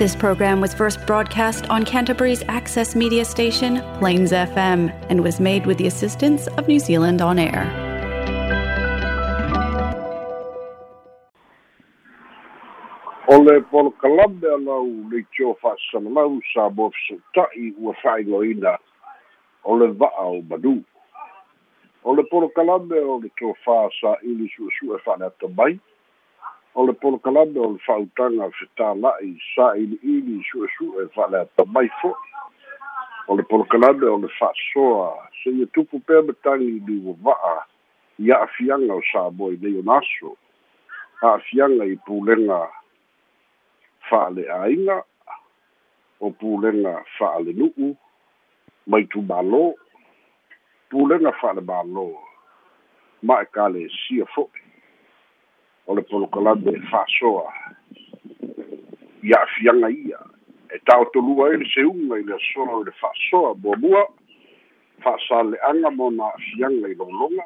This program was first broadcast on Canterbury's access media station, Plains FM, and was made with the assistance of New Zealand On Air. o le polokalame alau leitio fa'asalalau sa mo fesoota'i ua fa'ailoina o le va'a o manu o le polokalame o le tofā sa'ili su'esu'e fa'aleata mai o le polokalame o le fa'autaga fetāla'i sa'ili'ili su'esu'e fa'aleata mai fo'i. O le polokalame o le fa'asoa seia tupu pea matagi li ua va'a ia a'afiaga o sa mo i nei ona aso a'afiaga i pulega fa'ale'āiga o pulega fa'alenu'u mai tumālō pulega fa'alemālō ma e kalesia fo'i o le polokalame fa'asoa ia afiaga ia. E ta'otolua ai e le seuga i le asoa o le fa'asoa muamua fa'asale'aga mo na afiaga i logologa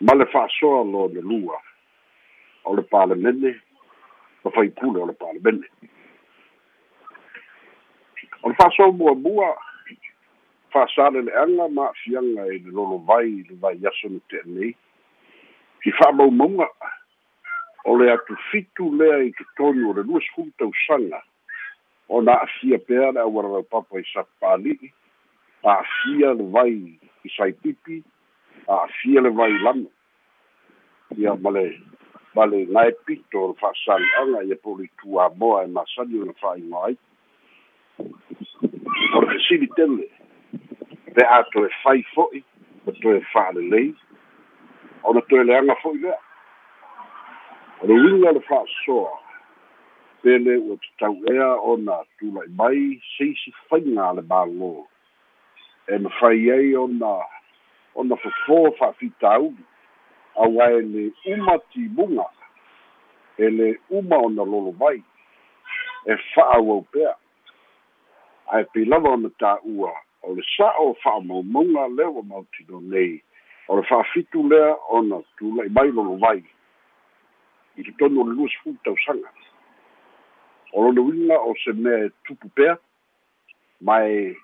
ma le fa'asoa lo le lua. O le palemene ma faipule o le palemene o le fa'asoa muamua fa'asalele'aga ma afiaga i le lolovai le vai aso na te'anei i fa'amaumauga o le atu fitu lea i totonu o le lua sefulu tausaga ona a'afia pea le aualalau papa i sapali'i a'afia le vai i saipipi a'afia le vai lana ia ma le ma le gae pito o le fa'asale'aga ia po le ituamoa e masani ona fa'aigoa ai o le fesili tele pe a toe fai fo'i ma toe fa'alelei ona toe leaga fo'i lea o le uiga le fa'asoa pele ua tatau'ea ona tula'i mai seisi faiga le mālō e mafai ai ona ona fofō fa'afitauli auae le uma timuga e le uma ona lolo mai e fa'auau pea ae pei lava ona tā'ua o le sa'o fa'amaumauga lea ua mautino nei o le fa'afitu lea ona tula'i mai lolo vai. I te tonu o le lua sefulu tausaga o lona uiga o se mea e tupu pea mae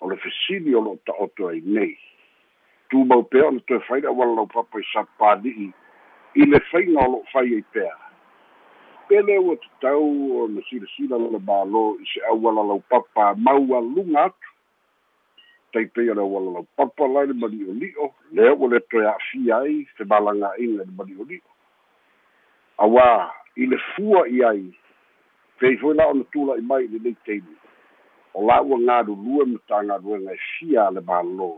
o le fesili o lo'o ta'oto ai nei. Tumau pea ona toe faina ua lau papa i sapali'i i le faiga o lo'o fai ai pea. Pele ua tatau ona silasila le mālō i se aualalau papa maualuga atu taipei o le aualalau papa lai le mali'oli'o lea ua le toe a'afia ai fe malagā'iga le mali'oli'o auā i le fua i ai pei foi la ona tula'i mai i lenei teimi o la ua galulue ma tagaluega e fia le mālō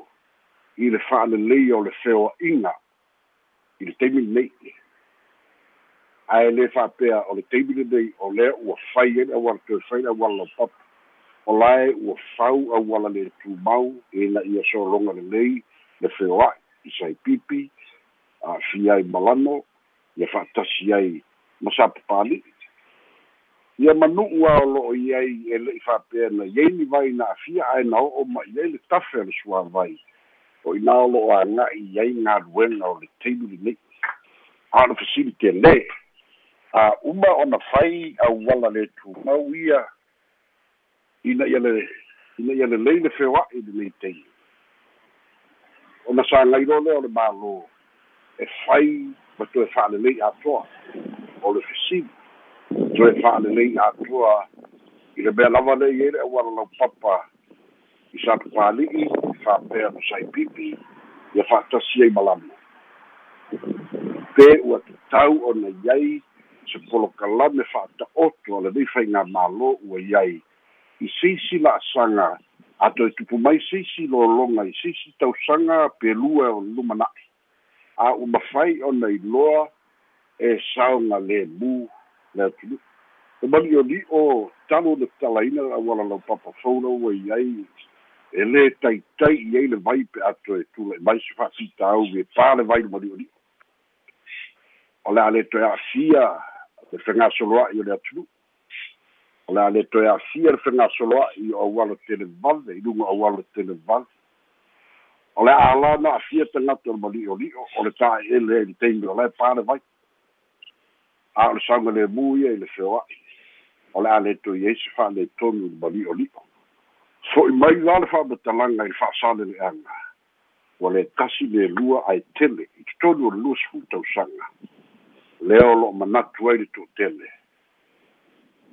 i le fa'alelei o le feoa'iga i le taimi lenei ae lē fa'apea o le taimi lenei o lea ua fai ai le auala toe fai le auala lau papa o lae ua fau auala le tumau ina ia sologa lelei le feoa'i i saipipi a'afia ai malano ia fa'atasi ai ma sapapali'i ia manu'u a o lo'o i ai e le'i fa'apea na iai ni vai na a'afia ae na o'o ma i ai le tafe a le suavai o ina o lo'o aga'i i ai galuega o le taimi lenei a o le fasiliti lē. A uma ona fai auala le tumau ia ina ia le ina ia le lei le feoa'i lenei tei. Ona sagailo lea o le mālō e fai ma toe fa'alelei atoa o le fesili toe fa'alelei atoa i le mea lava lei ai le aualalau papa i sapapali'i fa'apea ma saipipi ia fa'atasi ai malama pe ua tatau ona iai se polokalame fa'ata'oto a lenei faiga mālō ua iai i seisi la'asaga a toe tupu mai seisi lologa i seisi tausaga pelua o lumana'i. A ua mafai ona iloa e saoga lemu le atunu e mali'oli'o talo le talaina auala lau papa foula ua i ai e lē taitai i ai le vai pe ato e tula'i mai se fa'afitau e pā le vai le mali'oli'o o le a le toe a'afia le fegasoloa'i o le atunu o le a le toe a'afia le fegasoloa'i o auala televale i luga auala televale o le a la na a'afia tagata o le mali'oli'o o le ta'e'ele ai le taimi o lae pale vai. A o le sauga lemu ia i le feoa'i o le a le to i se fa le tonu le mali o li'o fo'i mai la le fa'amatalaga i le fa'asale le'aga ua le tasi le lua ae tele i totonu o le lua sefulu tausaga lea o lo'o manatu ai le tu'utele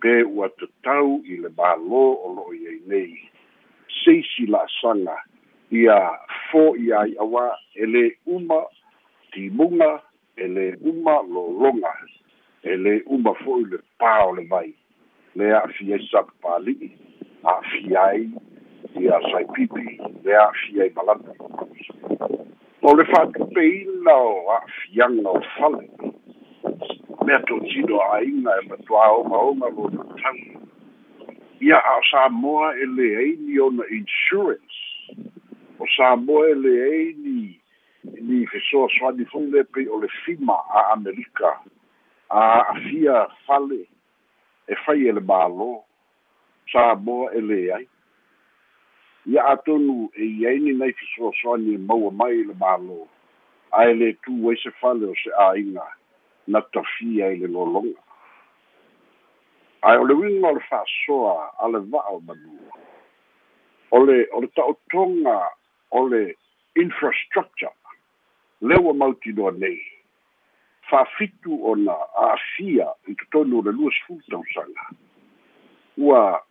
pe ua tatau i le mālō o lo'o iai nei. Seisi la'asaga ia fo'i ai auā e lē uma timuga e lē uma lologa e lē uma fo'i le pā o le vai le a'afia ai sapapali'i a'afia ai ia saipipi le a'afia ai malana o le fa'atupeina o a'afiaga o fale mea totino a'aiga e matuā omaoma lo tatau ia a o samoa e leai ni ona insurance. O samoa e leai ni ni fesoasoani foi le pei o le fima a amerika a a'afia fale e fai e le mālō sa moa e lē ai ia atonu e iai ni nai fesoasoani e maua mai i le mālō ae lē tu ai se fale o se āiga na tafia i le lologa ae o le uiga o le fa'asoa a le va'a o manua. O le o le ta'otoga o le infrastructure le ua mautinoa nei. Fa'afitu ona a'afia i totonu o le lua sefulu tausaga ua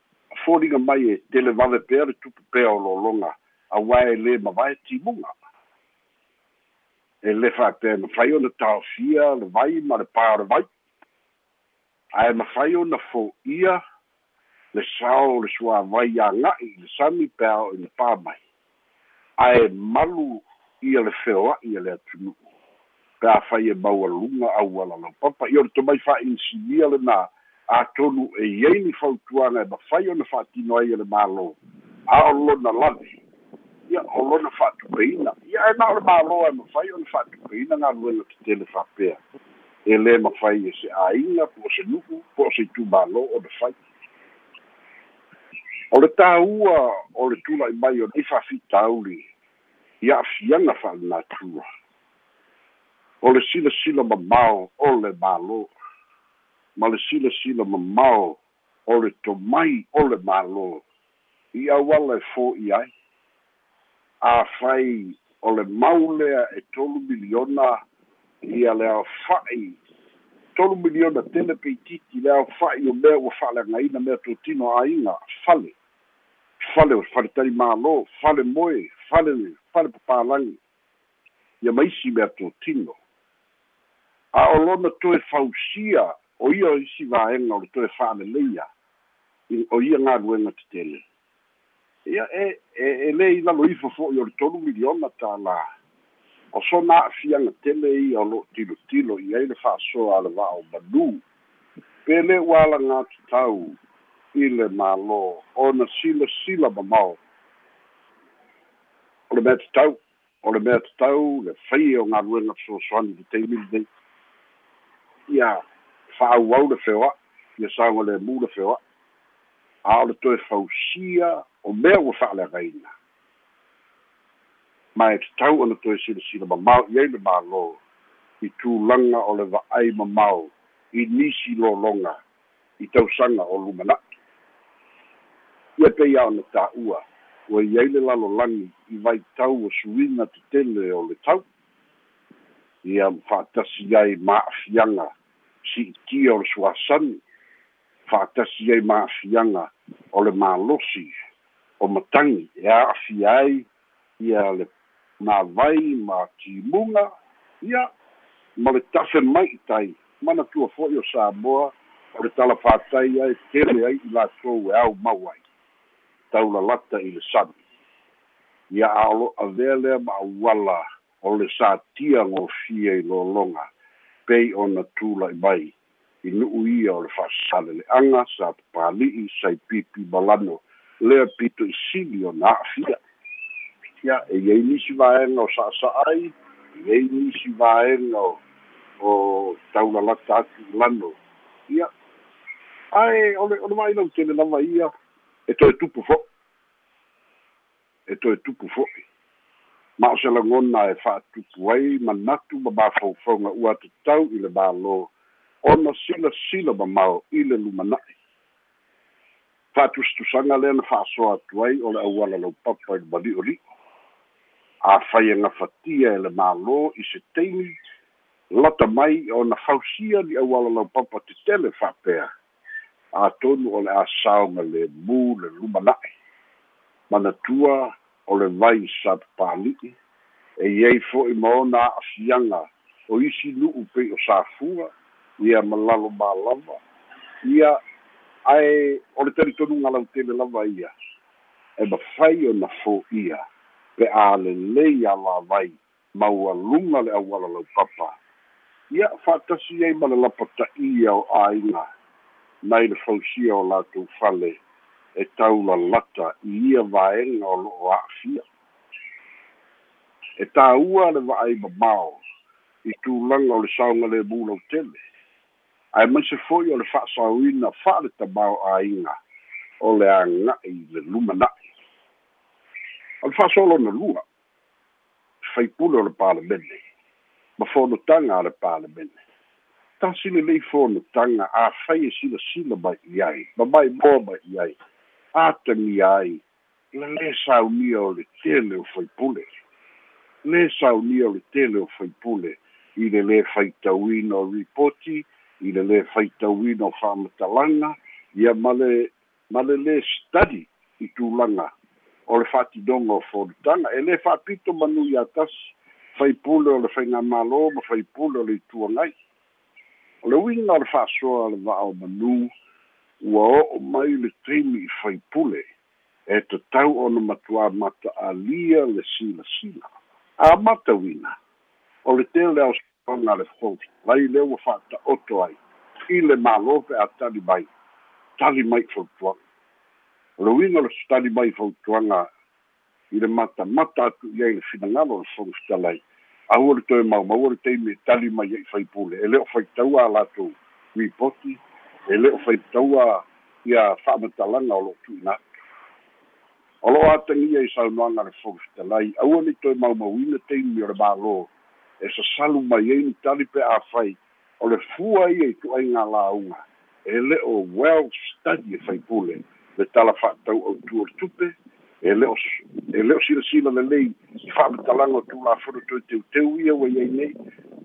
foliga mai e tele vave pea le tupu pea o lologa auā e lē mavae timuga le fa'apea mafai ona taofia le vai ma le pā o le vai ae mafai ona fo'ia le sao le suāvai aga'i le sami pea o i le pā mai ae malu ia le feoa'i e le atunu'u pe a fai e maualuga auala lau papa i o le tomai fa'insinia lena atonu e iai ni fautuaga e mafai ona fa'atino ai e le mālō a o lona lave ia o lona fa'atupeina ia e na o le mālō e mafai ona fa'atupeina galuega tetele fa'apea e lē mafai e se āiga po o se nu'u po o se itumālō o le fai o le tāua o le tula'i mai o nei fa'afitauli ia afiaga fa'alanatua o le silasila mamao o le mālō ma le silasila mamao o le tomai o le mālō i auala e fo'i ai afai o le mau lea e tolu miliona ia le aofa'i tolu miliona tele peititi le aofa'i o mea ua fa'aleagaina mea totino aiga fale fale fale tali mālō fale moe fale fale papalagi ia maisi mea totino a o lona toe fausia o ia isi vaega o le toe fa'aleleia o ia galuega tetele ia e e e lē i lalo ifa fo'i o le tolu miliona tālā o sona a'afiaga tele ia o lo'o tilotilo i ai le fa'asoa a le va'a o manu pe lē ua alaga tatau i le mālō ona silasila mamao o le mea tatau o le mea tatau le fai o galuega fesoasoani te teimili nei. Ia fa'auau le feoa'i ia sauga le mu le feoa'i a o le toe fausia o mea ua fa'aleagaina ma e tatau ona toe silasila mamao i ai le mālō i tulaga o le va'ai mamao i nisi lologa i tausaga o lumana'i ia peia ona tā'ua ua i ai le lalolagi i vaitau o suina tetele o le tau. Ia fa'atasi ai ma'afiaga si'itia o le suasani fa'atasi ai ma'afiaga o le malosi o matagi e a'afia ai ia le mavai ma timuga ia ma le tafe mai tai. Mana tua fo'i o samoa o le talafatai ai tele ai i latou e au mau ai. Taulalata i le sani ia a o avea lea ma auala o le satia gofia i lologa pei ona tula'i mai i nu'u ia o le fa'asale le'aga sa papali'i sai pipi malano. Lea pito i sili ona a'afia ia e iai nisi vaega o sa'asa'ai iai nisi vaega o o taulalata atu lano. Ia ae ole ole mai lau tele lava ia e toe tupu fo'i e toe tupu fo'i ma o se lagona e fa'atupu ai manatu ma mafaufauga ua tatau i le mālō ona silasila mamao i le lumana'i fa'atustusaga lea na fa'asoa atu ai o le auala lau papa i le mali'oli'o afai agafatia e le mālō i se taimi lata mai ona fausia li auala lau papa tetele fa'apea atonu o le a saoga lemu le lumana'i manatua o le vai sa papali'i e iai fo'i ma ona a'afiaga o isi nu'u pei o safua ia malalo malava ia ae o le talitonuga lautele lava ia. E mafai ona fo'ia pe a lelei a lavai maualuga le auala lau papa. Ia fa'atasi ai ma le lapata'ia o āiga nai le fausia o latou fale e taulalata i ia vaega o lo'o a'afia e tāua le va'ai mamao i tulaga o le saoga lemu lau tele ae maise fo'i o le fa'asauina fa'a le tamao āiga o le aga'i le lumana'i. O le fa'asolona lua faipule o le palemene ma fonotaga a le palemene tasi lelei fonotaga afai e silasila mai i ai ma mai moa mai i ai atagia ai le lē saunia o le tele o faipule lē saunia o le tele o faipule i le lē faitauina o ripoti i le lē faitauina o fa'amatalaga ia ma le ma le lē study i tulaga o le fa'atinoga o fonotaga e lē fa'apito manui a tasi faipule o le faiga mālō ma faipule o le ituagai o le uiga o le fa'asoa le va'ao manū ua o'o mai le taimi i faipule e tatau ona matuā mata'alia le silasila a matauina o le tele aosaga le fous lai lea ua fa'ata'oto ai i le mālō pe a tali mai tali mai fautuaga o le uiga o le tali mai fautuaga i le matamata atu i ai le finagalo le fous talai aua le toe maumau o le taimi e tali mai ai faipule e lē o faitaua a latou ripoti e lē o faitaua ia fa'amatalaga o lo'o tu'ina atu o lo'o atagia i saunoaga le fofitalai aua nei toe maumauina taimi o le mālō e sasalu mai ai ni tali pe afai o le fua ia i tu'aiga lauga e le o well study e faipule le tala fa'atau autu o le tupe e le o e le o silasila lelei i fa'amatalaga o tulafono toe teuteu ia ua iai nei.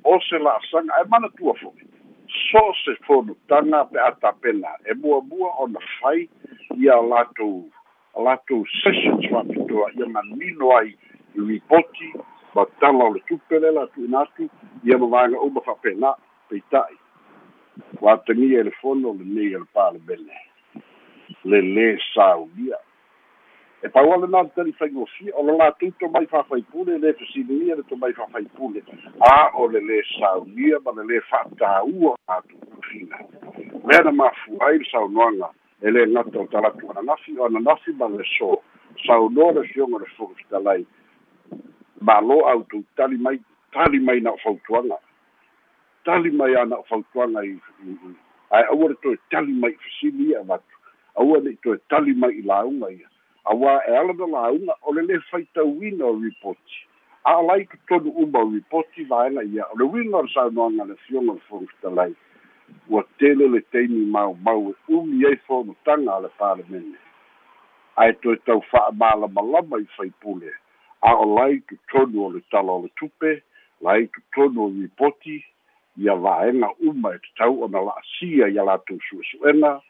O se la'asaga e manatua fo'i so se fonotaga pe a tapena e muamua ona fai ia latou latou sessions fa'apitoa ia manino ai i ripoti ma tala o le tupe le latuina atu ia ma vaga uma fa'apena peita'i ua atagia e le fono lenei e le palemene le lē saulia e paua lenā le tali faigofia o lo latou tomai fa'afaipule le fesilinia le tomai fa'afaipule a o le lē saulia ma le lē fa'atāua latou kufina lea na mafua ai le saunoaga e lē gata o talatu ananafi o ananafi ma le so saunoa le fioga le fogofitalai malo autou tali mai tali mai na o tali mai o fautuaga i ae aua le toe tali mai fesili ia vatu aua le'i toe tali mai i lauga ia. Auā e ala na lauga o le lē faitauina o ripoti. A o lai totonu uma o ripoti vaega ia. O le uiga o le saunoaga le fioga le fogofitalai ua tele le taimi maumau e umi ai fonotaga a le palemene ae toe tau fa'amalamalama i faipule a o lai totonu o le tala o le tupe lai totonu o ripoti ia vaega uma e tatau ona la'asia ia latou su'esu'ega